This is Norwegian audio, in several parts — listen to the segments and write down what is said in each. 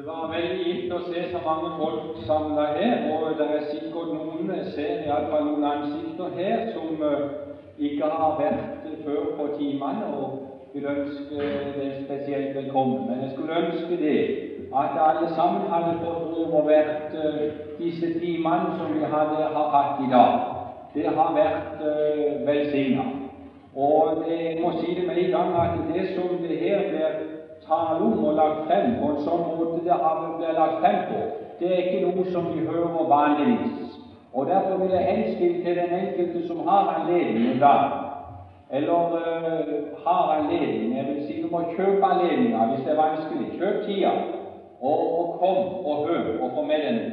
Det var veldig gitt å se så mange folk samla her, og det er sikkert noen ser iallfall noen ansikter her som uh, ikke har vært før på timene, og vil ønske det spesielt velkommen. Men jeg skulle ønske det at alle sammen hadde fått lov å vært uh, disse timene som vi hadde, har hatt i dag. Det har vært uh, velsigna. Og jeg må si det med en gang at det som det her blir tale om og lagt frem på en sånn måte det har blitt lagt frem på, det er ikke noe som vi hører vanligvis. Og Derfor vil jeg henstille til den enkelte som har anledning en dag, eller øh, har anledning Jeg vil si du må kjøpe anledninga hvis det er vanskelig. Kjøp tida, og, og kom og hør og få med deg.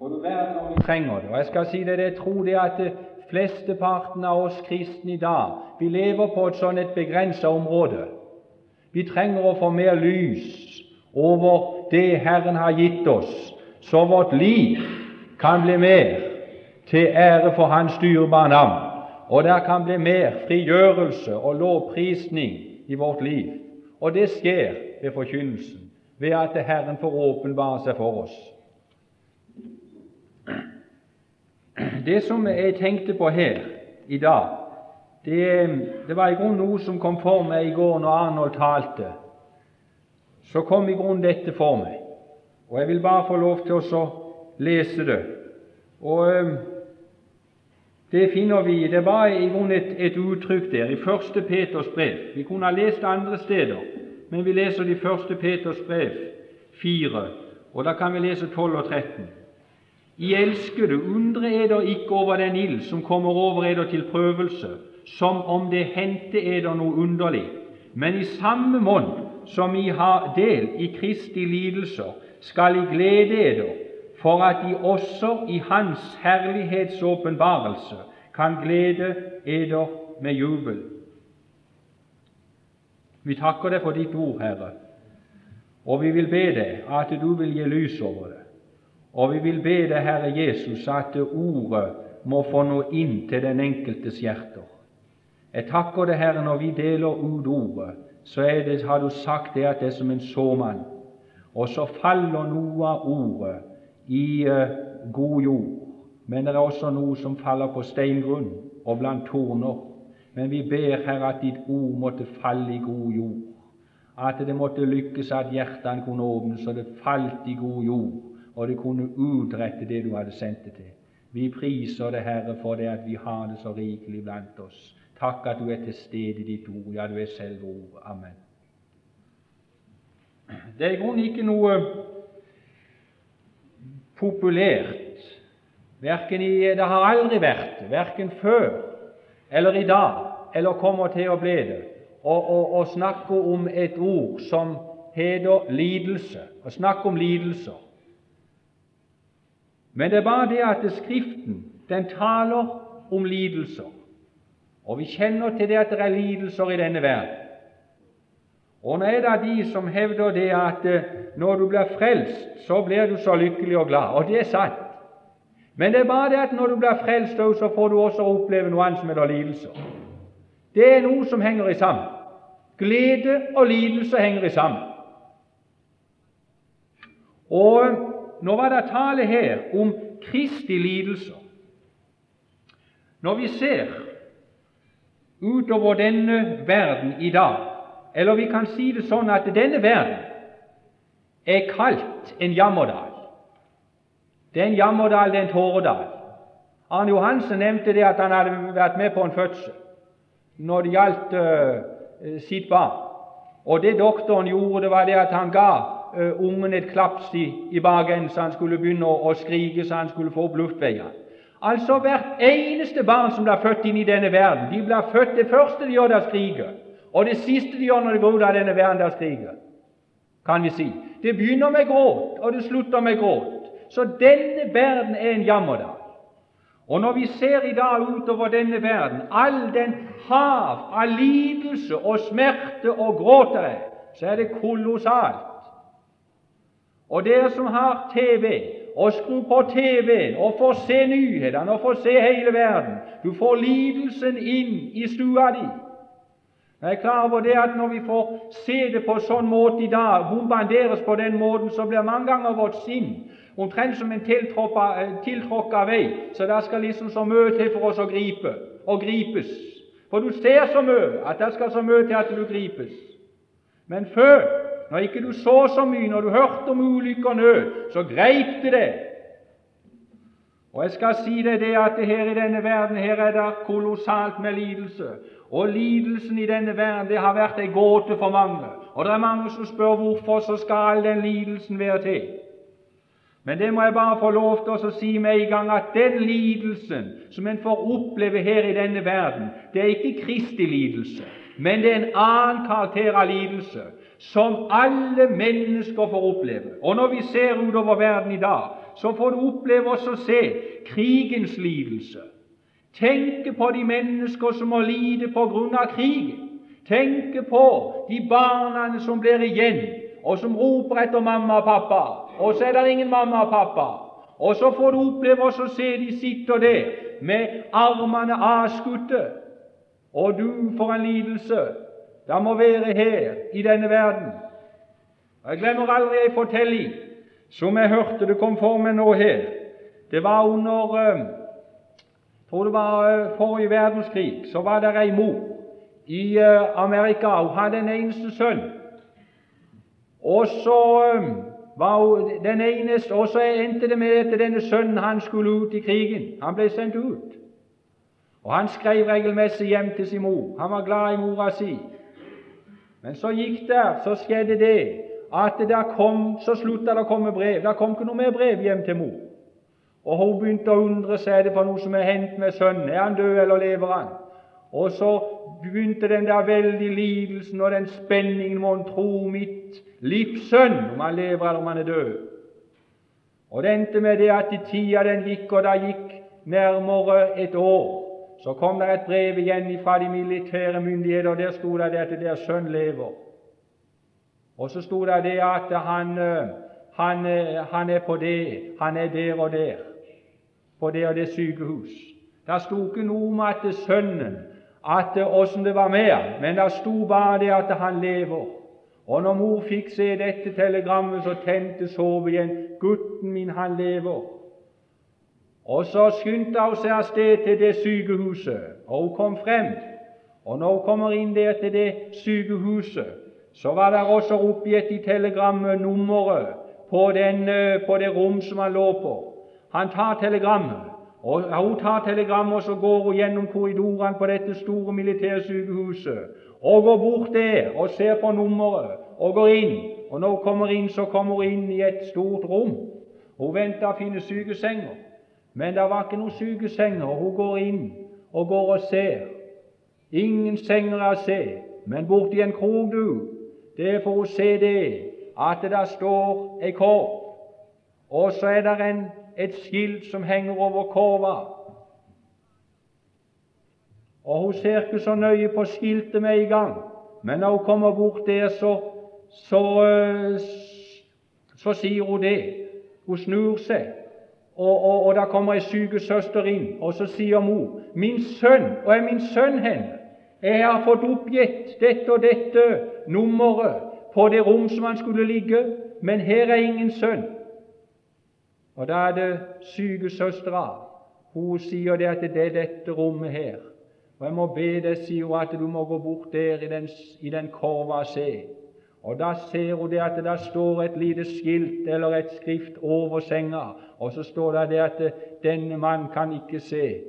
Og du vet når vi trenger det. Og jeg skal si det, jeg tror det at flesteparten av oss kristne i dag vi lever på et sånn et begrensa område. Vi trenger å få mer lys over det Herren har gitt oss, så vårt liv kan bli mer til ære for Hans dyrebare navn, og der kan bli mer frigjørelse og lovprisning i vårt liv. Og det skjer ved forkynnelsen, ved at Herren får åpenbare seg for oss. Det som jeg tenkte på her i dag, det, det var i grunnen noe som kom for meg i går når Arnold talte. Så kom i grunnen dette for meg, og jeg vil bare få lov til å lese det. Og Det finner vi Det var i grunnen et, et uttrykk der i første Peters brev. Vi kunne ha lest andre steder, men vi leser det i første Peters brev 4, og da kan vi lese 12 og 13. I elskede, undre eder ikke over den ild som kommer over eder til prøvelse, som om det hendte eder noe underlig, men i samme monn som I har del i Kristi lidelser, skal I glede eder, for at I også i Hans herlighets åpenbarelse kan glede eder med jubel. Vi takker deg for ditt ord, Herre, og vi vil be deg at du vil gi lys over det. Og vi vil be deg, Herre Jesus, at ordet må få nå inn til den enkeltes hjerter. Jeg takker deg, Herre, når vi deler ut ordet, så det, har du sagt det at det er som en såmann. Og så faller noe av ordet i uh, god jord. Men det er også noe som faller på steingrunn og blant torner. Men vi ber, Herre, at ditt ord måtte falle i god jord. At det måtte lykkes at hjertene kunne åpnes, så det falt i god jord, og det kunne utrette det du hadde sendt det til. Vi priser det, Herre, for det at vi har det så rikelig blant oss. Takk at du er til stede i ditt ord. Ja, du er selv ord. Amen. Det er i grunnen ikke noe populært, verken i, det har aldri vært det, verken før eller i dag, eller kommer til å bli det, å snakke om et ord som heter lidelse, å snakke om lidelser. Men det er bare det at Skriften den taler om lidelser. Og vi kjenner til det at det er lidelser i denne verden. Og nå er det de som hevder det at eh, når du blir frelst, så blir du så lykkelig og glad. Og det er sant. Men det er bare det at når du blir frelst, så får du også oppleve noe annet som heter lidelser. Det er noe som henger i sammen. Glede og lidelse henger i sammen. Og nå var det tale her om Kristi lidelser. Når vi ser utover denne verden i dag. Eller vi kan si det sånn at denne verden er kalt en jammerdal. Det er en jammerdal, det er en tåredal. Arne Johansen nevnte det at han hadde vært med på en fødsel når det gjaldt uh, sitt barn. Og det doktoren gjorde, det var det at han ga uh, ungen et klaps i, i bagen så han skulle begynne å, å skrike så han skulle få opp luftveiene. Altså hvert eneste barn som blir født inn i denne verden, de blir født Det første de gjør, der er. Og det siste de gjør når de går ut av denne verden, der er. Kan vi si. Det begynner med gråt, og det slutter med gråt. Så denne verden er en jammerdal. Og når vi ser i dag utover denne verden, all den hav av lidelse og smerte og gråt så er det kolossalt. Og dere som har TV, og skru på TV-en og få se nyhetene og få se hele verden. Du får lidelsen inn i stua di. Jeg er klar over det at når vi får se det på sånn måte i dag, bombarderes på den måten, så blir mange ganger vårt sinn omtrent som en tiltråkka vei, så det skal liksom så mye til for oss å gripe og gripes. For du ser så mye at det skal så mye til at du gripes. Men før, når ikke du så så mye, når du hørte om ulykke og nød, så greip det det. Og jeg skal si deg det at det her i denne verden her er det kolossalt med lidelse. Og lidelsen i denne verden det har vært ei gåte for mange. Og det er mange som spør hvorfor så skal all den lidelsen være til. Men det må jeg bare få lov til å si med en gang at den lidelsen som en får oppleve her i denne verden, det er ikke Kristi lidelse, men det er en annen karakter av lidelse som alle mennesker får oppleve. Og når vi ser utover verden i dag, så får du oppleve oss å se krigens lidelse. Tenke på de mennesker som må lide på grunn av krigen. Tenke på de barna som blir igjen, og som roper etter mamma og pappa, og så er det ingen mamma og pappa. Og så får du oppleve oss å se de sitter der med armene avskutte. Og du får en lidelse. Det må være her i denne verden. Jeg glemmer aldri ei fortelling som jeg hørte det kom for meg nå her. Det var under eh, jeg tror det var eh, forrige verdenskrig. Så var det ei mor i eh, Amerika. Hun hadde en eneste sønn. Og så var hun den eneste, og så endte det med at denne sønnen han skulle ut i krigen. Han ble sendt ut. Og Han skrev regelmessig hjem til sin mor. Han var glad i mora si. Men så gikk det, så skjedde det at det der kom, så slutta det å komme brev. Det kom ikke noe mer brev hjem til mor. Og hun begynte å undre seg er det for noe som er hendt med sønnen. Er han død, eller lever han? Og så begynte den der veldige lidelsen og den spenningen må en tro mitt livssønn, om han lever eller om han er død. Og det endte med det at i tida den gikk, og det gikk nærmere et år, så kom det et brev igjen fra de militære myndigheter, og der sto det at deres sønn lever. Og så sto det det at han, han, han, er på det, han er der og der, på det og det sykehus. Det sto ikke noe om at sønnen at åssen det var med han, men det sto bare det at han lever. Og når mor fikk se dette telegrammet, så tente sovet igjen. 'Gutten min, han lever.' Og så skyndte hun seg av sted til det sykehuset, og hun kom frem. Og når hun kommer inn der til det sykehuset, så var det også oppgitt i telegrammet nummeret på, den, eh, på det rom som han lå på. Han tar telegrammet, og Hun tar telegrammet, og så går hun gjennom korridorene på dette store militærsykehuset og går bort der og ser på nummeret og går inn. Og Når hun kommer inn, så kommer hun inn i et stort rom. Hun venter å finne sykesenger, men det var ikke noen sykesenger. Hun går inn og går og ser. Ingen senger å se, men borti en krok, du, det får hun se det at det der står ei korv, og så er det en et skilt som henger over korva. Og Hun ser ikke så nøye på skiltet med en gang, men når hun kommer bort der, så, så, så, så sier hun det. Hun snur seg, og, og, og da kommer ei sykesøster inn, og så sier mor, 'Min sønn, og er min sønn hen? Jeg har fått oppgitt dette og dette nummeret på det rom som han skulle ligge, men her er ingen sønn.' Og da er det sykesøstera. Hun sier det at det er dette rommet her. Og jeg må be deg, sier hun, at du må gå bort der i den, den korva og se. Og da ser hun det at det står et lite skilt eller et skrift over senga, og så står det det at denne mann kan ikke se.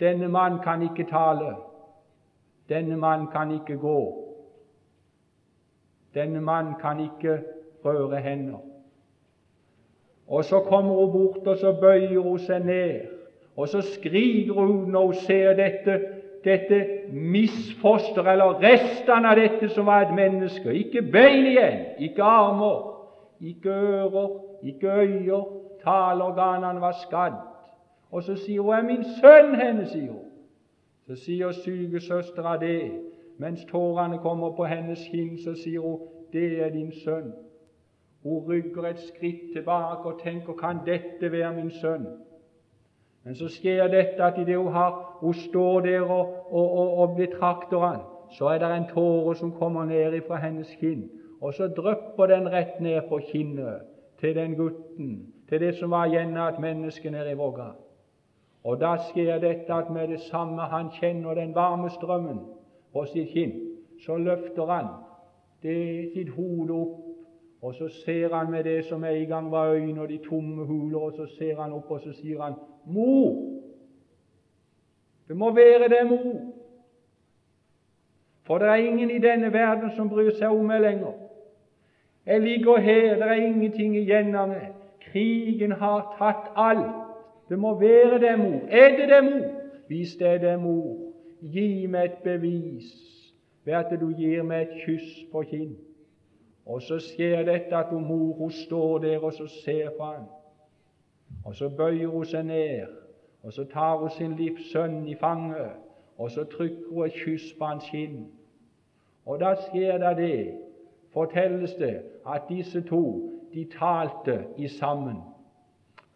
Denne mann kan ikke tale. Denne mann kan ikke gå. Denne mann kan ikke røre hender. Og så kommer hun bort, og så bøyer hun seg ned. Og så skriker hun når hun ser dette, dette misfoster, eller restene av dette som var et menneske. Ikke bein igjen, ikke armer, ikke ører, ikke øyer. Taleorganene var skadd. Og så sier hun 'Er min sønn henne?' sier hun. Så sier sykesøstera det. Mens tårene kommer på hennes kinn, så sier hun 'Det er din sønn'. Hun rygger et skritt tilbake og tenker kan dette være min sønn? Men så skjer dette at idet hun, har, hun står der og, og, og, og betrakter han, så er det en tåre som kommer ned fra hennes kinn, og så drypper den rett ned på kinnet til den gutten, til det som var igjen av et menneske nede i vogga. Og da skjer dette at med det samme han kjenner den varme strømmen på sitt kinn, så løfter han det, sitt hode opp, og så ser han med det som en gang var øyne og de tomme huler, og så ser han opp, og så sier han 'Mor'. Det må være det, mor. For det er ingen i denne verden som bryr seg om meg lenger. Jeg ligger her, det er ingenting igjen av meg. Krigen har tatt alt. Det må være det, mor. Er det det, mor? Hvis det er det, mor, gi meg et bevis ved at du gir meg et kyss på kinn. Og så skjer dette at hun mor hun står der og så ser på han. Og så bøyer hun seg ned, og så tar hun sin livs sønn i fanget, og så trykker hun et kyss på hans kinn. Og da skjer det det, fortelles det, at disse to de talte i sammen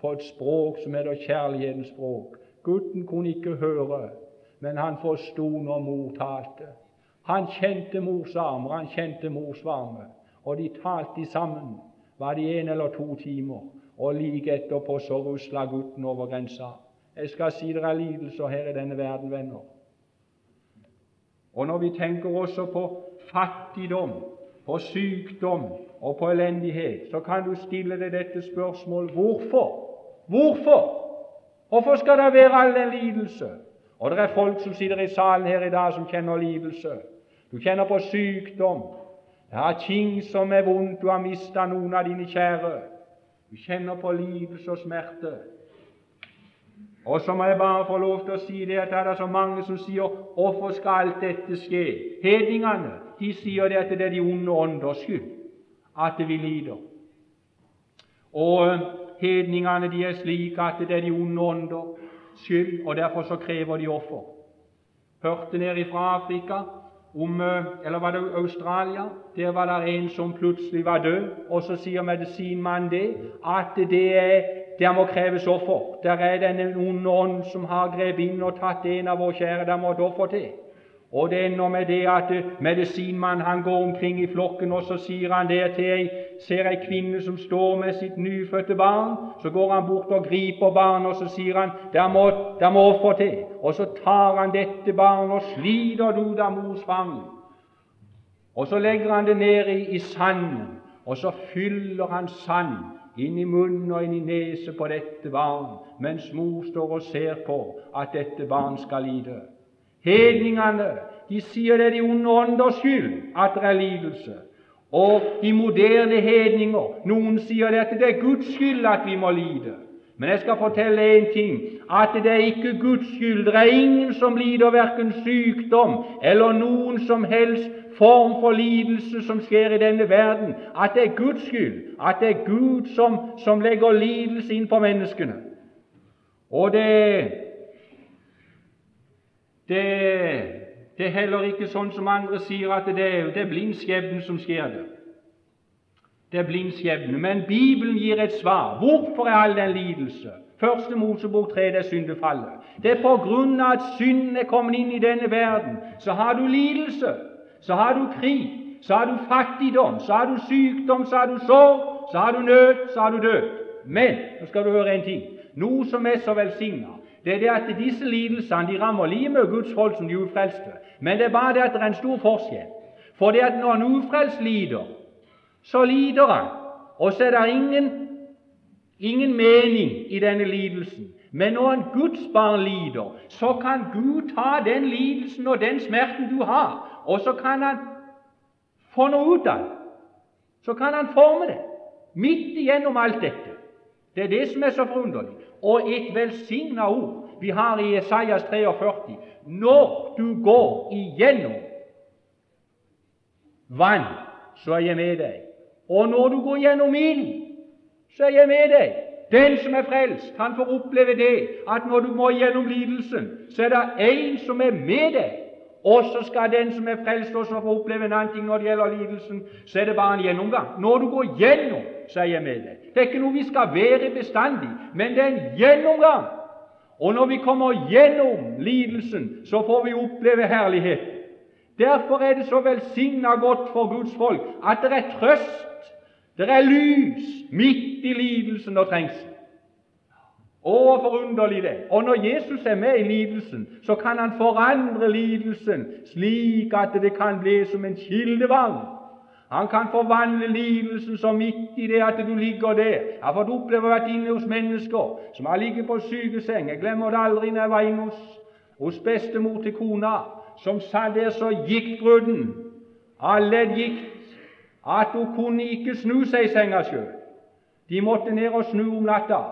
på et språk som heter kjærlighetens språk. Gutten kunne ikke høre, men han forsto når mor talte. Han kjente mors armer, han kjente mors varme, og de talte sammen. Var det en eller to timer? Og like etterpå så rusla gutten over grensa. Jeg skal si dere er lidelser her i denne verden, venner. Og når vi tenker også på fattigdom, på sykdom og på elendighet, så kan du stille deg dette spørsmålet hvorfor? Hvorfor? Hvorfor skal det være all den lidelse? Og det er folk som sitter i salen her i dag som kjenner lidelse. Du kjenner på sykdom. Er ting som er vondt. Du har mista noen av dine kjære. Du kjenner på lidelse og smerte. Og så må jeg bare få lov til å si det at det er så mange som sier 'Hvorfor skal alt dette skje?' Hedningene de sier det at det er de onde ånders skyld at vi lider. Og hedningene de er slik at det er de onde ånders skyld, og derfor så krever de offer. Hørte nede fra Afrika om, eh, eller var det Australia? Der var det en som plutselig var død, og så sier medisinmannen det, at det er der må kreves offer. Der er det noen som har grepet inn og tatt en av våre kjære. Der må et offer til. Og det ender med det at eh, medisinmannen han går omkring i flokken, og så sier han det til ei ser ei kvinne som står med sitt nyfødte barn. Så går han bort og griper barnet, og så sier han der må, der må offer til. Og så tar han dette barnet og sliter det ut av mors fang. Og så legger han det ned i, i sanden, og så fyller han sand inn i munnen og inn i nese på dette barn, mens mor står og ser på at dette barn skal lide. Hedningene de sier det er de onde ånders skyld at det er lidelse. Og de moderne hedninger noen sier det at det er Guds skyld at vi må lide. Men jeg skal fortelle én ting at det er ikke Guds skyld. Det er ingen som lider verken sykdom eller noen som helst form for lidelse som skjer i denne verden. At det er Guds skyld. At det er Gud som, som legger lidelse inn på menneskene. Og det, det, det er heller ikke sånn som andre sier, at det, det er blindskjebnen som skjer det det er blindskjebne. Men Bibelen gir et svar. Hvorfor er all den lidelse? Første Mosebok 3, det er syndefallet. Det er på grunn av at synden er kommet inn i denne verden. Så har du lidelse, så har du krig, så har du fattigdom, så har du sykdom, så har du sorg, så har du nød, så har du død. Men nå skal du høre en ting. Noe som er så velsigna, det er det at disse lidelsene de rammer like med Guds folk som de ufrelste. Men det er bare det at det er en stor forskjell. For det at når en ufrelst lider, så lider han. Og så er det ingen, ingen mening i denne lidelsen. Men når en Guds barn lider, så kan Gud ta den lidelsen og den smerten du har, og så kan han få noe ut av det. Så kan han forme det midt igjennom alt dette. Det er det som er så forunderlig. Og et velsigna ord vi har i Esaias 43. Når du går igjennom vann, så er jeg med deg. Og når du går gjennom ild, så er jeg med deg. Den som er frelst, han får oppleve det at når du må gjennom lidelsen, så er det en som er med deg. Og så skal den som er frelst, også få oppleve en annen ting når det gjelder lidelsen. Så er det bare en gjennomgang. Når du går gjennom, så er jeg med deg. Det er ikke noe vi skal være bestandig, men det er en gjennomgang. Og når vi kommer gjennom lidelsen, så får vi oppleve herlighet. Derfor er det så velsigna godt for Guds folk at det er trøst, det er lys midt i lidelsen og trengselen. Å, forunderlig det! Og når Jesus er med i lidelsen, så kan han forandre lidelsen slik at det kan bli som en kildevann. Han kan forvandle lidelsen så midt i det at du ligger der. Jeg har fått oppleve å være inne hos mennesker som har ligget på sykeseng. Jeg glemmer det aldri når jeg var inne hos, hos bestemor til kona, som satt der så giktbrudden av leddgikt at hun kunne ikke snu seg i senga sjøl. De måtte ned og snu om natta.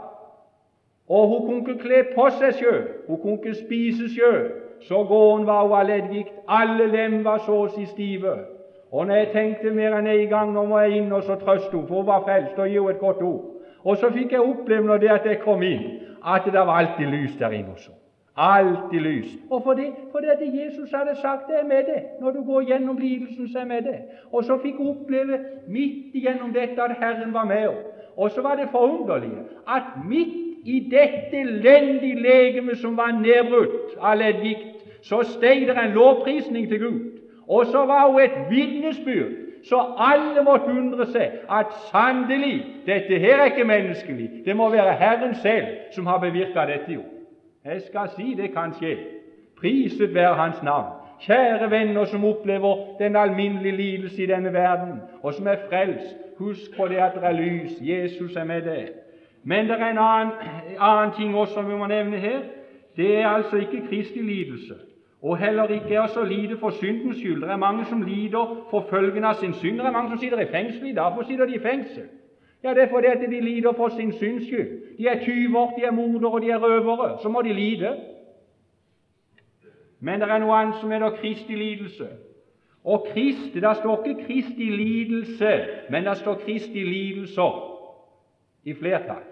Og hun kunne ikke kle på seg sjøl, hun kunne ikke spise sjøl. Så gåen var hun av leddgikt. Alle lem var så å si stive. Og når jeg tenkte mer enn en gang nå må jeg inn og så trøste henne, for hun var frelst, og gi et godt ord. Og så fikk jeg oppleve når det at jeg kom inn, at det var alltid lys der inne også. Alltid lys. Og for det, at Jesus hadde sagt det er med det. Når du går gjennom lidelsen, så er med det. Og så fikk hun oppleve midt igjennom dette at Herren var med henne. Og så var det forunderlige at midt i dette elendige legemet som var nedbrutt av leddgikt, så steg det en lovprisning til Gud. Og så var hun et vitnesbyrd, så alle måtte undre seg at sannelig, dette her er ikke menneskelig. Det må være Herren selv som har bevirka dette. jo. Jeg skal si det kan skje. Priset være Hans navn. Kjære venner som opplever den alminnelige lidelse i denne verden, og som er frelst, husk på det at det er lys. Jesus er med deg. Men det er en annen, annen ting også vi må nevne her. Det er altså ikke Kristi lidelse, og heller ikke er så lite for syndens skyld. Det er mange som lider for følgen av sin synd. Det er mange som sitter i fengsel i dag. Hvorfor sitter de i fengsel? Ja, Det er fordi at de lider for sin synds skyld. De er tyver, de er mordere, de er røvere. Så må de lide. Men det er noe annet som heter Kristi lidelse. Og Kristi, Det står ikke Kristi lidelse, men det står Kristi lidelser i flertall.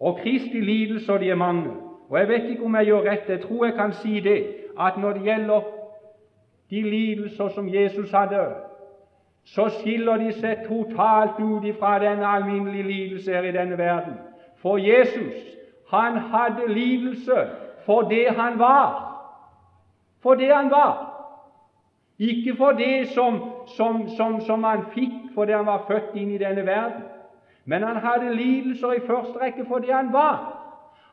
Og Kristi lidelser de er mange. Og Jeg vet ikke om jeg gjør rett, jeg tror jeg kan si det, at når det gjelder de lidelser som Jesus hadde, så skiller de seg totalt ut fra denne alminnelige lidelse her i denne verden. For Jesus, han hadde lidelse for det han var. For det han var. Ikke for det som, som, som, som han fikk fordi han var født inn i denne verden. Men han hadde lidelser i første rekke for det han var.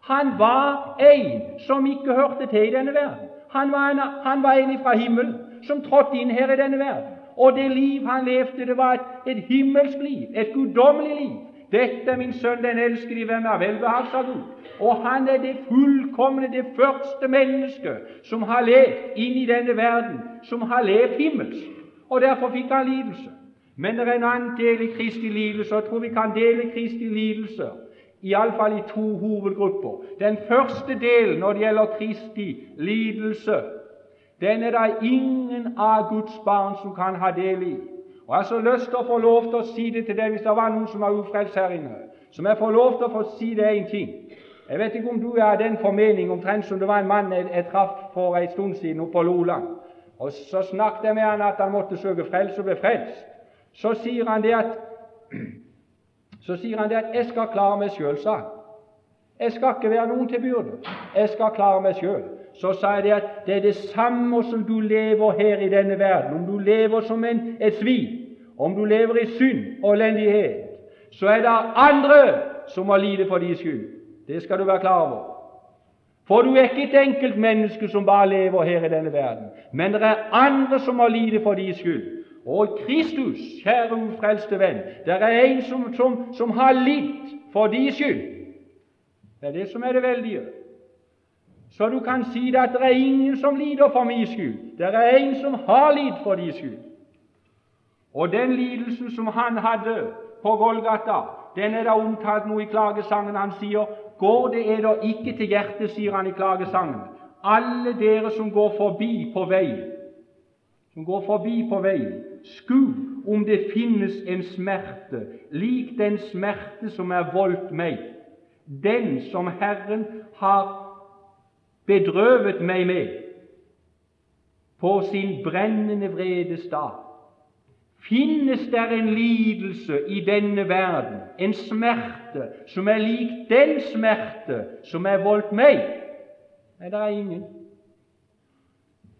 Han var en som ikke hørte til i denne verden. Han var en, han var en fra himmelen som trådte inn her i denne verden. Og det liv han levde, det var et, et himmelsk liv, et guddommelig liv. Dette er min sønn, den elskede hvem er velbehag, sa Gud. Og han er det fullkomne, det første mennesket som har levd inn i denne verden, som har levd himmelsk. Og derfor fikk han lidelse. Men det er en annen del i Kristi lidelse, og jeg tror vi kan dele Kristi lidelser iallfall i to hovedgrupper. Den første delen når det gjelder Kristi lidelse, den er det ingen av Guds barn som kan ha del i. Og Jeg har så lyst til å få lov til å si det til deg hvis det var noen som var ufrelst her inne. Som jeg får lov til å få si det en ting. Jeg vet ikke om du er av den formening omtrent som det var en mann jeg, jeg traff for en stund siden oppe på Loland. Og Så snakket jeg med han at han måtte søke frelse og bli frelst så sier han det at så sier han det at 'jeg skal klare meg sjøl', sa han. 'Jeg skal ikke være noen til byrde. Jeg skal klare meg sjøl'. Så sa jeg det at det er det samme som du lever her i denne verden. Om du lever som en, et svin, om du lever i synd og elendighet, så er det andre som må lide for din skyld. Det skal du være klar over. For du er ikke et enkelt menneske som bare lever her i denne verden, men det er andre som må lide for din skyld. Og Kristus, kjære ufrelste venn, det er en som, som, som har lidd for din skyld. Det er det som er det veldige. Så du kan si det at det er ingen som lider for min skyld. Det er en som har lidd for din skyld. Og den lidelsen som han hadde på Golgata, den er da omtalt nå i klagesangen. Han sier 'Går det eder ikke til hjertet', sier han i klagesangen. Alle dere som går forbi på vei, som går forbi på veien, Sku om det finnes en smerte lik den smerte som er voldt meg, den som Herren har bedrøvet meg med på sin brennende vredes dag. Finnes der en lidelse i denne verden, en smerte, som er lik den smerte som er voldt meg? Nei, det er ingen.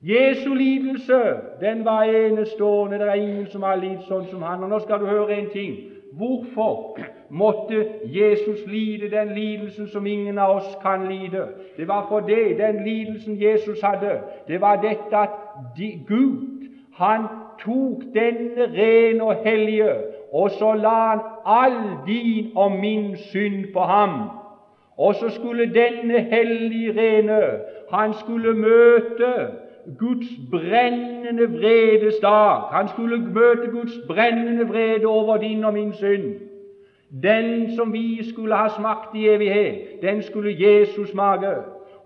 Jesu lidelse, den var enestående. Det er ingen som har lidd sånn som han. Og nå skal du høre en ting. Hvorfor måtte Jesus lide den lidelsen som ingen av oss kan lide? Det var for det, den lidelsen Jesus hadde, det var dette at de, Gud, han tok denne rene og hellige, og så la han all din og min synd på ham. Og så skulle denne hellige rene, han skulle møte Guds brennende vredes dag. Han skulle møte Guds brennende vrede over din og min synd. Den som vi skulle ha smakt i evighet, den skulle Jesus smake.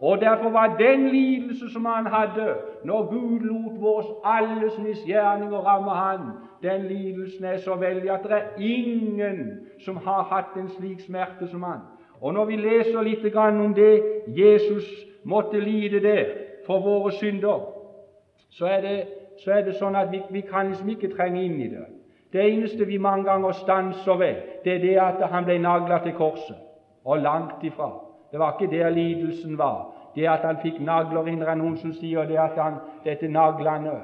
Og Derfor var den lidelse som han hadde når Gud lot vårs alles misgjerninger ramme han, den lidelsen er så veldig at det er ingen som har hatt en slik smerte som han. Og Når vi leser litt om det Jesus måtte lide der for våre synder, så er det, så er det sånn at vi, vi kan liksom ikke trenge inn i det. Det eneste vi mange ganger stanser ved, det er det at han ble nagla til korset. Og langt ifra. Det var ikke der lidelsen var. Det at han fikk nagler inn, er noen som sier det at han, dette naglene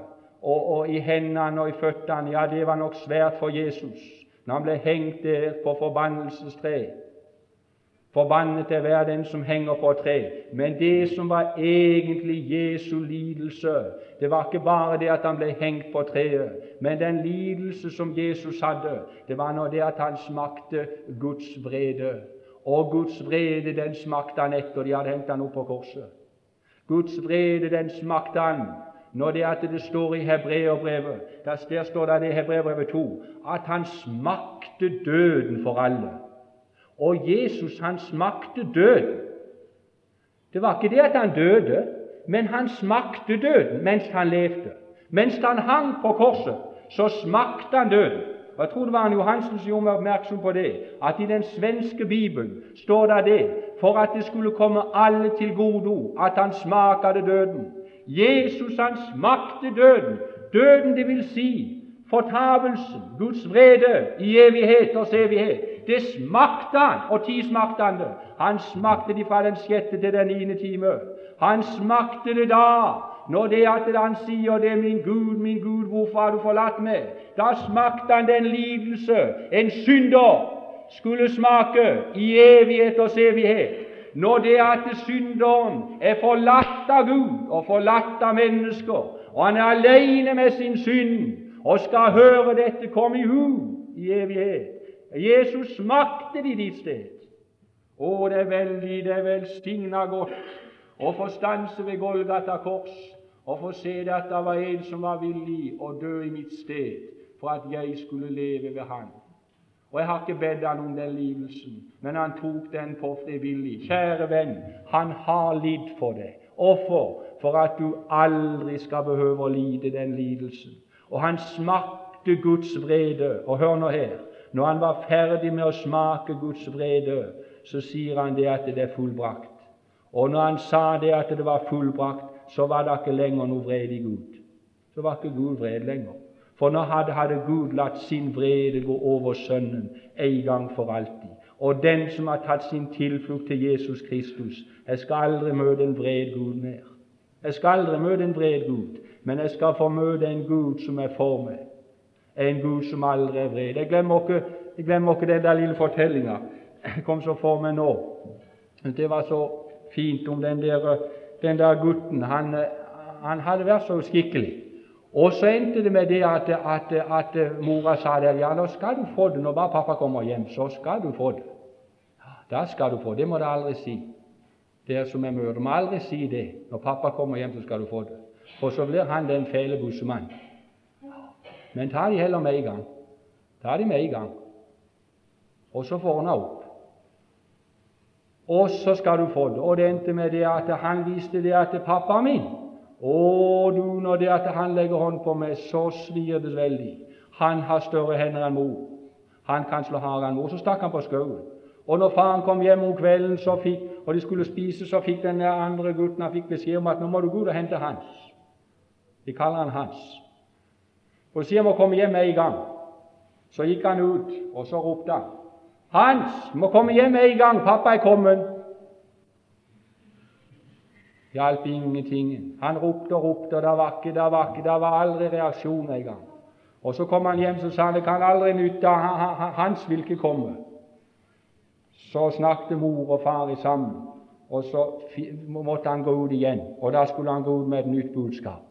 og, og i hendene og i føttene, ja, det var nok svært for Jesus når han ble hengt der på forbannelsestreet. Forbannet er hver den som henger på et tre. Men det som var egentlig Jesu lidelse, det var ikke bare det at han ble hengt på treet, men den lidelse som Jesus hadde, det var nå det at han smakte Guds vrede. Og Guds vrede, den smakte han etter de hadde hengt han opp på korset. Guds vrede, den smakte han når det at det står i Hebreerbrevet der står det i Hebreerbrevet 2 at han smakte døden for alle. Og Jesus, han smakte døden. Det var ikke det at han døde, men han smakte døden mens han levde. Mens han hang på korset, så smakte han døden. Og Jeg tror det var en Johansen som gjorde meg oppmerksom på det, at i den svenske bibelen står det det for at det skulle komme alle til gode at han smakte døden. Jesus han smakte døden. Døden, det vil si fortapelsen, Guds vrede i evigheters evighet. Det smakte han, og tid smakte han det. Han smakte det fra den sjette til den niende time. Han smakte det da når det at han sier det 'Min Gud, min Gud, hvorfor har du forlatt meg?' Da smakte han den lidelse en synder skulle smake i evighet og evighet. Når det at synderen er forlatt av Gud og forlatt av mennesker, og han er alene med sin synd og skal høre dette komme i hu i evighet Jesus smakte de ditt sted. Å, det er veldig, det er velsigna godt å få stanse ved Golgata kors og få se at det var en som var villig å dø i mitt sted for at jeg skulle leve ved Han. Og Jeg har ikke bedt han om den lidelsen, men han tok den på frivillig. Kjære venn, han har lidd for deg. Hvorfor? For at du aldri skal behøve å lide den lidelsen. Og han smakte Guds vrede. Og hør nå her når han var ferdig med å smake Guds vrede, så sier han det at det er fullbrakt. Og når han sa det at det var fullbrakt, så var det ikke lenger noe vrede i Gud. Så var ikke Gud vred lenger. For nå hadde, hadde Gud latt sin vrede gå over Sønnen en gang for alltid. Og den som har tatt sin tilflukt til Jesus Kristus Jeg skal aldri møte en vred Gud mer. Jeg skal aldri møte en vred Gud, men jeg skal få møte en Gud som er for meg. En Gud som aldri er vred. Jeg glemmer ikke, jeg glemmer ikke den der lille fortellinga kom så for meg nå. Det var så fint om den der den der gutten han, han hadde vært så skikkelig. Og så endte det med det at, at, at mora sa det, ja, nå skal du få det når bare pappa kommer hjem. Så skal du få det. Da skal du få det. Det må du aldri si. Dere som er mødre, må aldri si det. Når pappa kommer hjem, så skal du få det. For så blir han den fæle bussemann. Men ta de heller med i gang. Ta de med i gang. Og så får han opp. Og så skal du få det. Og det endte med det at han viste det at pappa min Å, du, når det at han legger hånd på meg, så svir det veldig. Han har større hender enn mor. Han kan slå hardere enn mor. Så stakk han på skauen. Og når faren kom hjem om kvelden så fikk, og de skulle spise, så fikk den andre gutten han fikk beskjed om at nå må du gå ut og hente Hans. De kaller han Hans. For å si han må komme hjem med en gang. Så gikk han ut, og så ropte han. 'Hans, må komme hjem med en gang, pappa er kommet.' Hjalp ingenting. Han ropte og ropte, og det var ikke, det var ikke, det var aldri reaksjon engang. Og så kom han hjem så sa han, det kan aldri nytte, hans vil ikke komme. Så snakket mor og far sammen, og så måtte han gå ut igjen. Og da skulle han gå ut med et nytt budskap.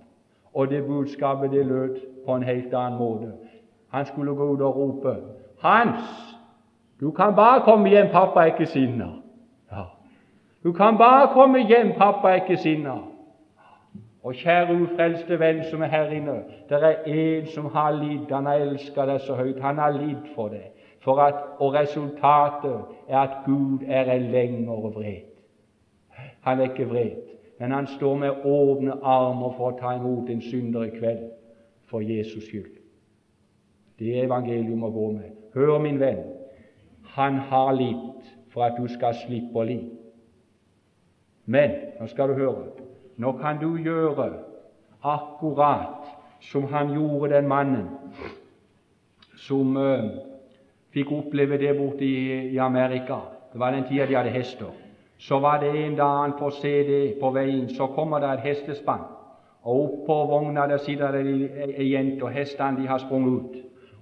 Og det budskapet det lød på en helt annen måte. Han skulle gå ut og rope Hans, du kan bare komme hjem, pappa er ikke sinna. Ja. Du kan bare komme hjem, pappa er ikke sinna. Og kjære ufrelste venn som er her inne, det er en som har lidd. Han har elska deg så høyt. Han har lidd for det. For at, og resultatet er at Gud er lenger vred. Han er ikke vred, men han står med åpne armer for å ta imot en synder i kveld for Jesus skyld. Det er evangelium å gå med. Hør, min venn, han har litt for at du skal slippe å lide. Men nå skal du høre nå kan du gjøre akkurat som han gjorde, den mannen som uh, fikk oppleve det borte i, i, Amerika. Det var den tida de hadde hester. Så var det en dag han får se det på veien, så kommer det et hestespann. Og oppå vogna der sitter det ei jente, og hestene de har sprunget ut.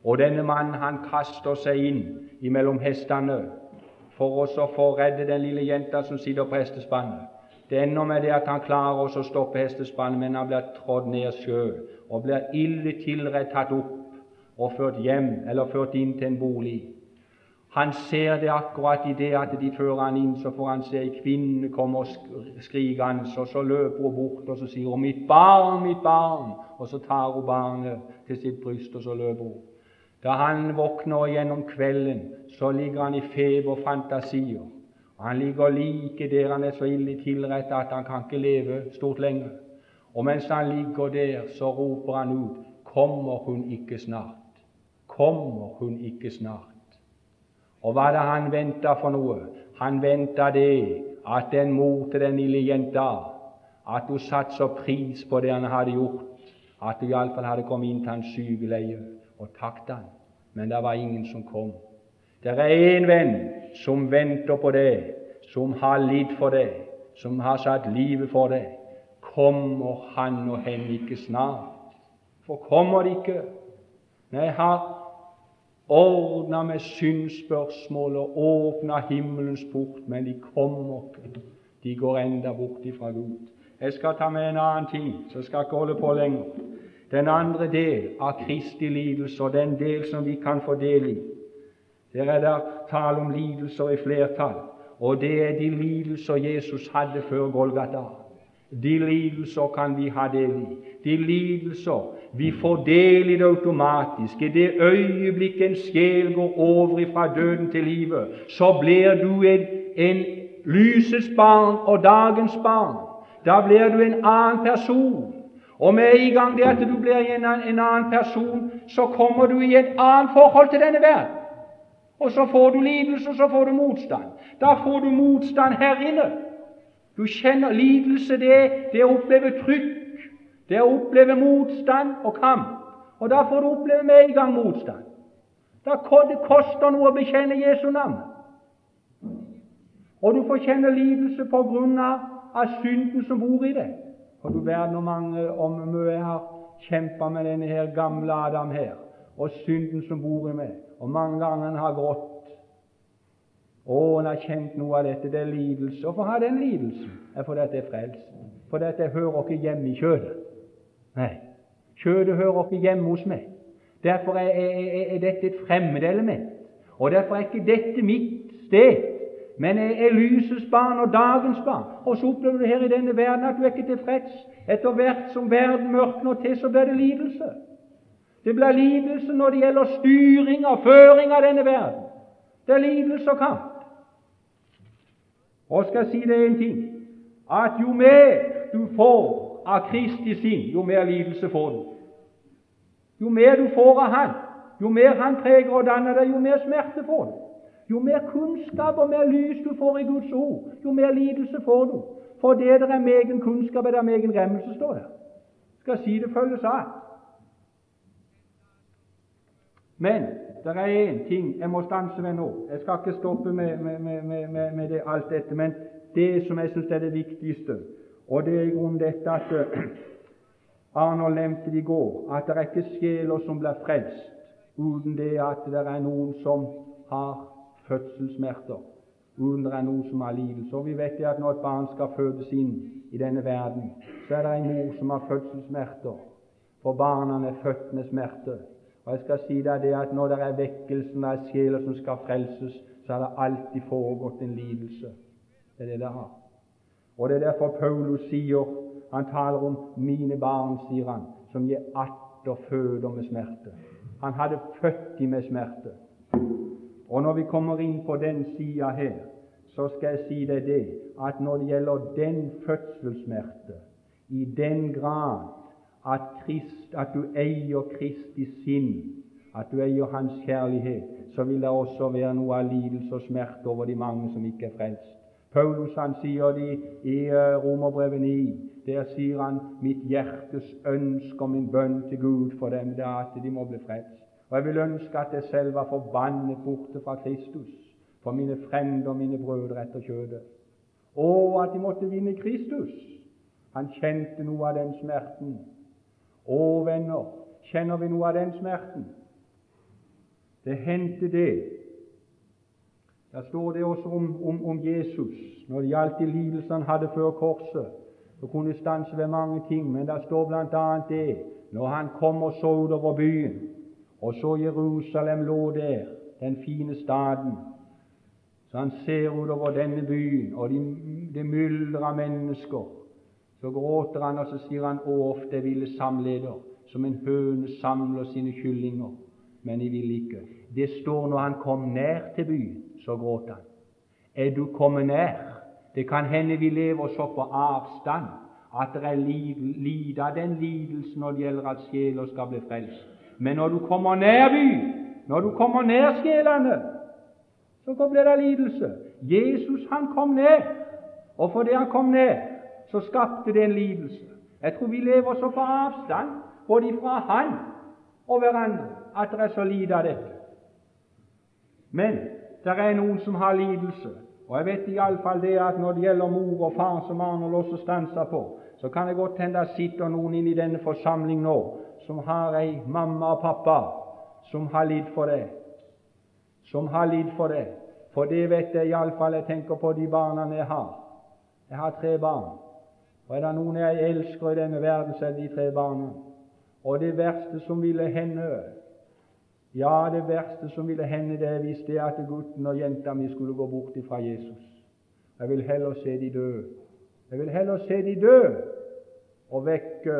Og denne mannen han kaster seg inn imellom hestene for å få redde den lille jenta som sitter på hestespannet. Det ender med det at han klarer å stoppe hestespannet, men han blir trådd ned sjøl og blir ille tilrett tatt opp og ført hjem eller ført inn til en bolig. Han ser det akkurat i det at de fører han inn, så får han se ei kvinne komme skrikende, og så løper hun bort og så sier hun 'Mitt barn, mitt barn', og så tar hun barnet til sitt bryst, og så løper hun. Da han våkner gjennom kvelden, så ligger han i feber og fantasier. Han ligger like der han er så ille tilrettet at han kan ikke leve stort lenger. Og mens han ligger der, så roper han ut Kommer hun ikke snart? Kommer hun ikke snart? Og hva er det han venta for noe? Han venta det at den mor til den lille jenta at hun satte så pris på det han hadde gjort, at hun iallfall hadde kommet inn til hans sykeleie og takte han. Men det var ingen som kom. Det er én venn som venter på det, som har lidd for det, som har satt livet for det. Kommer han og henne ikke snart? For kommer det ikke? Nei, har ordna med synsspørsmål og åpna himmelens port, men de kommer ikke. De går enda bort ifra Gud. Jeg skal ta med en annen ting, så skal jeg ikke holde på lenger den andre del av Kristi lidelse, og den del som vi kan få del i. Der er det tale om lidelser i flertall, og det er de lidelser Jesus hadde før Golgata. De lidelser kan vi ha del i. De lidelser vi får del i det automatisk. I det øyeblikket en sjel går over fra døden til livet, så blir du en, en lysets barn og dagens barn. Da blir du en annen person. Og med en gang det at du blir en, en annen person, så kommer du i et annet forhold til denne verden. Og så får du lidelse, og så får du motstand. Da får du motstand her inne. Du kjenner lidelse, det, det å oppleve trykk, det er å oppleve motstand og kamp. Og da får du oppleve med en gang motstand. Da det koster noe å bekjenne Jesu navn. Og du får kjenne lidelse på grunn av, synden som bor i deg. Og du verden hvor mange om jeg har kjempa med denne her gamle Adam her, og synden som bor i meg, og mange ganger han har grått. Å, han har kjent noe av dette. Det er lidelse. Hvorfor har den lidelsen? Er fordi det er frelst. Fordi det hører ikke hjemme i kjødet. Nei, kjødet hører ikke hjemme hos meg. Derfor er, er, er dette et fremmedelement. Og derfor er ikke dette mitt sted men jeg er lysets barn og dagens barn. Og så opplever du her i denne verden at du er ikke tilfreds. Etter hvert som verden mørkner til, så blir det lidelse. Det blir lidelse når det gjelder styring og føring av denne verden. Det er lidelse og kamp. Og skal jeg si deg en ting at jo mer du får av Kristi sinn, jo mer lidelse får du. Jo mer du får av Han, jo mer Han preger og danner deg, jo mer smerte får du. Jo mer kunnskap og mer lys du får i Guds ord, jo mer lidelse får du. For det der er megen kunnskap, er det megen remmelse, står det. Skal si det følges av. Men det er én ting jeg må stanse ved nå. Jeg skal ikke stoppe med, med, med, med det, alt dette, men det som jeg syns er det viktigste, og det er i grunnen dette at Arnold nevnte i går, at det er ikke sjeler som blir frelst uten det at det er noen som har fødselssmerter, uten det er noen som har lidelse. Og vi vet at når et barn skal fødes inn i denne verden, så er det en mor som har fødselssmerter, for barna er født med smerte. Og jeg skal si deg det at når det er vekkelsen av sjeler som skal frelses, så har det alltid foregått en lidelse. Det er det det har. Og det er derfor Paulus sier Han taler om 'mine barn', sier han, som jeg atter føder med smerte. Han hadde født dem med smerte. Og når vi kommer inn på den sida her, så skal jeg si deg det at når det gjelder den fødselssmerte, i den grad at, Christ, at du eier Kristi sinn, at du eier Hans kjærlighet, så vil det også være noe av lidelse og smerte over de mange som ikke er frelst. Paulus han sier det i uh, Romerbrevet 9. Der sier han 'mitt hjertes ønske og min bønn til Gud for dem, det er at de må bli frelst'. Og jeg vil ønske at jeg selv var forbannet borte fra Kristus, for mine frender og mine brødre etter kjødet. Og at de måtte vinne Kristus. Han kjente noe av den smerten. Å, venner, kjenner vi noe av den smerten? Det hendte det der står det også om, om, om Jesus når det gjaldt de lidelsene han hadde før korset. Det kunne stanse ved mange ting, men der står bl.a. det når han kom og så utover byen, og så Jerusalem lå der, den fine staden. Så han ser utover denne byen, og de, det myldrer av mennesker. Så gråter han, og så sier han, å, ofte ville samleder, som en høne samler sine kyllinger, men de vil ikke. Det står når han kom nær til byen så gråt han. Er du kommet nær? Det kan hende vi lever så på avstand at det er lite av den lidelsen når det gjelder at sjeler skal bli frelst. Men når du kommer nær by, når du kommer nær sjelene, så blir det lidelse. Jesus han kom ned, og fordi han kom ned, så skapte det en lidelse. Jeg tror vi lever så på avstand, både fra Han og hverandre, at det er så lite av dette. Men det er noen som har lidelse. Og jeg vet iallfall det at når det gjelder mor og far, som Arnold også stanser på, så kan det godt hende det sitter noen inne i denne forsamling nå som har ei mamma og pappa som har lidd for det. Som har lidd for det. For det vet jeg iallfall. Jeg tenker på de barna jeg har. Jeg har tre barn. Og er det noen jeg elsker i denne verden, så er det de tre barna. Og det verste som ville hende ja, det verste som ville hende, det hvis det at gutten og jenta mi skulle gå bort fra Jesus. Jeg vil heller se de dø. Jeg vil heller se de dø og vekke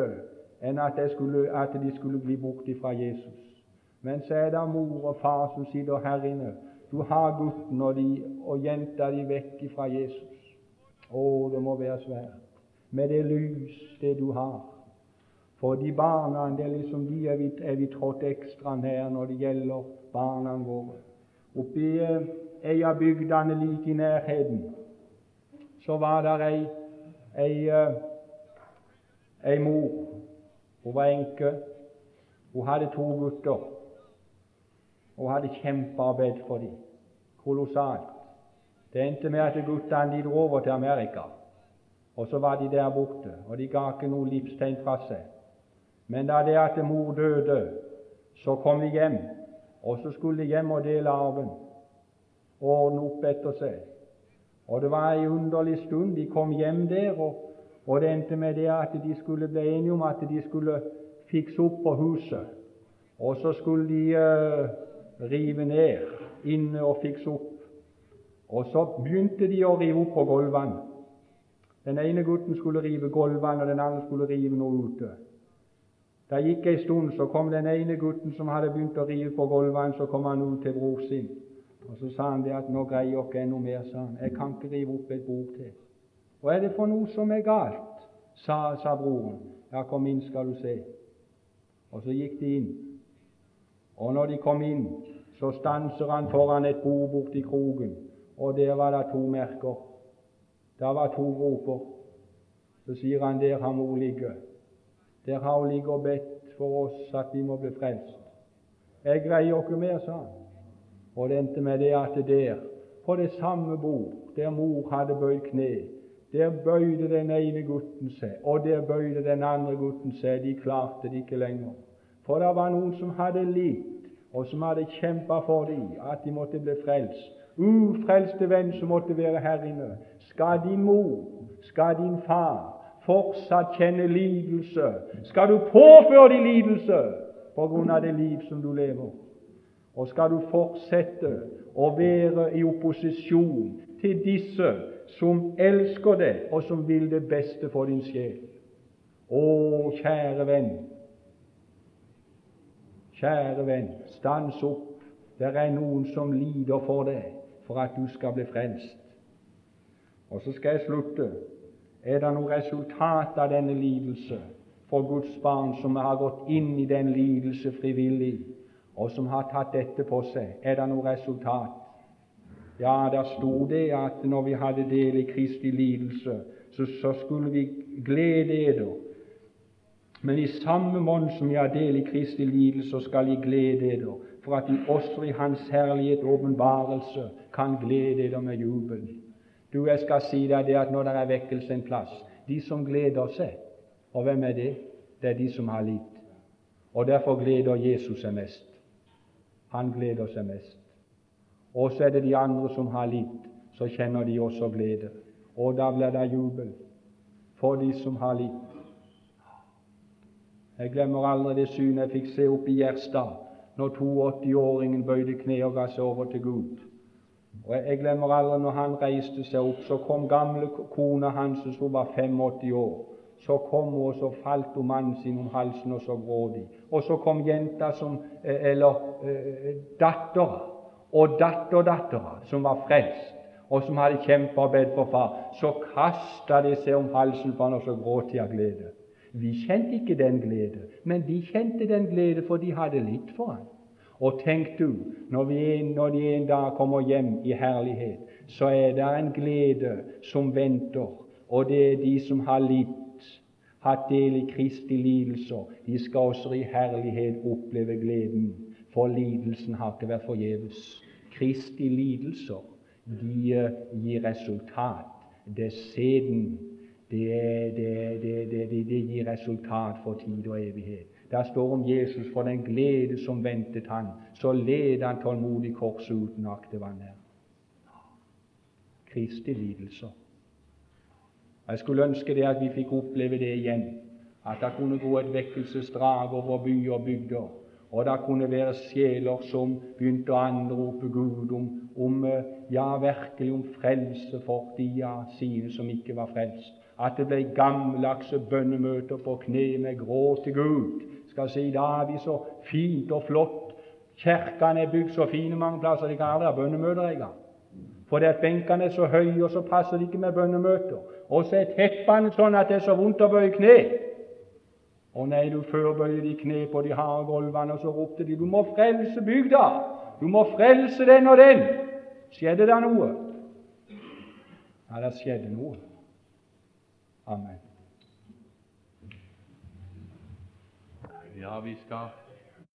enn at, skulle, at de skulle bli bort fra Jesus. Men så er det mor og far som sitter her inne. Du har gutten og, de, og jenta di vekk fra Jesus. Å, det må være svært. Med det lys det du har. For de barna det er liksom de er vi, er vi trådt ekstra nær når det gjelder barna våre. Oppe i ei av bygdene like i nærheten så var det ei, ei, eh, ei mor. Hun var enke. Hun hadde to gutter. Hun hadde kjempearbeid for dem. Kolossalt. Det endte med at guttene de dro over til Amerika. Og så var de der borte, og de ga ikke noe livstegn fra seg. Men da det at mor døde, så kom vi hjem, og så skulle de hjem og dele arven, ordne opp etter seg. Og det var ei underlig stund. De kom hjem der, og, og det endte med det at de skulle bli enige om at de skulle fikse opp på huset. Og så skulle de uh, rive ned inne og fikse opp. Og så begynte de å rive opp på gulvene. Den ene gutten skulle rive gulvene, og den andre skulle rive noe ute. Det gikk ei stund, så kom den ene gutten som hadde begynt å rive på gulvene, så kom han ut til bror sin. Og Så sa han det at 'nå greier dere enda mer', sa han. 'Jeg kan ikke rive opp et bord til'. 'Hva er det for noe som er galt?' sa, sa broren. 'Ja, kom inn, skal du se.' Og så gikk de inn. Og når de kom inn, så stanser han foran et bord borti kroken, og der var det to merker. Der var to groper. Så sier han der har mor ligget. Der har hun ligget og bedt for oss at vi må bli frelst. Jeg greier ikke mer, sa han. Og det endte med det at der, på det samme bord der mor hadde bøyd kne, der bøyde den ene gutten seg, og der bøyde den andre gutten seg. De klarte det ikke lenger. For det var noen som hadde litt, og som hadde kjempa for dem, at de måtte bli frelst. Ufrelste venn som måtte være her inne. Skal din mor, skal din far fortsatt kjenne lidelse? Skal du påføre dem lidelse på grunn av det liv som du lever? Og skal du fortsette å være i opposisjon til disse som elsker deg, og som vil det beste for din sjel? Å, kjære venn, kjære venn, stans opp. Det er noen som lider for deg, for at du skal bli frelst. Og så skal jeg slutte. Er det noe resultat av denne lidelse for Guds barn som har gått inn i den lidelse frivillig, og som har tatt dette på seg? Er det noe resultat? Ja, der sto det at når vi hadde del i Kristi lidelse, så, så skulle vi glede eder. Men i samme mån som vi har del i Kristi lidelse, så skal vi glede eder, for at vi også i Hans herlighet åpenbarelse kan glede eder med jubel. Du, jeg skal si deg det at når det er vekkelse en plass De som gleder seg, og hvem er det? Det er de som har litt. Og derfor gleder Jesus seg mest. Han gleder seg mest. Og så er det de andre som har litt, så kjenner de også glede. Og da blir det jubel for de som har litt. Jeg glemmer aldri det synet jeg fikk se oppe i Gjerstad når 82-åringen bøyde kne og ga seg over til Gud. Og Jeg glemmer aldri når han reiste seg opp, så kom gamle kona hans som var 85 år. Så kom hun, og så falt hun mannen sin om halsen, og så gråt de. Og så kom jenta som eh, Eller eh, dattera og datterdattera som var frelst, og som hadde kjempa og bedt for far. Så kasta de seg om halsen på han, og så gråt de av glede. Vi kjente ikke den glede, men de kjente den glede, for de hadde litt for han. Og tenk du, når, vi, når de en dag kommer hjem i herlighet, så er det en glede som venter, og det er de som har litt, hatt del i Kristi lidelser. De skal også i herlighet oppleve gleden, for lidelsen har ikke vært forgjeves. Kristi lidelser, de eh, gir resultat. Det er seden. Det, det, det, det gir resultat for tid og evighet. Det står om Jesus for den glede som ventet han. Så led han tålmodig korset uten akte vanære. Kristi lidelser. Jeg skulle ønske det at vi fikk oppleve det igjen, at det kunne gå et vekkelsesdrag over byer og bygder, og det kunne være sjeler som begynte å anrope Gud om, om ja, virkelig om frelse for de av sine som ikke var frelst. At det ble gammeldagse bønnemøter på kne med gråt til Gud skal si da er vi så fint og flott. Kirkene er bygd så fine mange plasser de kan aldri ha bønnemøter engang. Fordi at benkene er så høye, og så passer de ikke med bønnemøter. Og så er teppene sånn at det er så vondt å bøye kne. Å nei, du førbøyer de kne på de harde gulvene, og så ropte de 'Du må frelse bygda! Du må frelse den og den!' Skjedde det noe? Ja, det skjedde noe. Amen. Ja, vi skal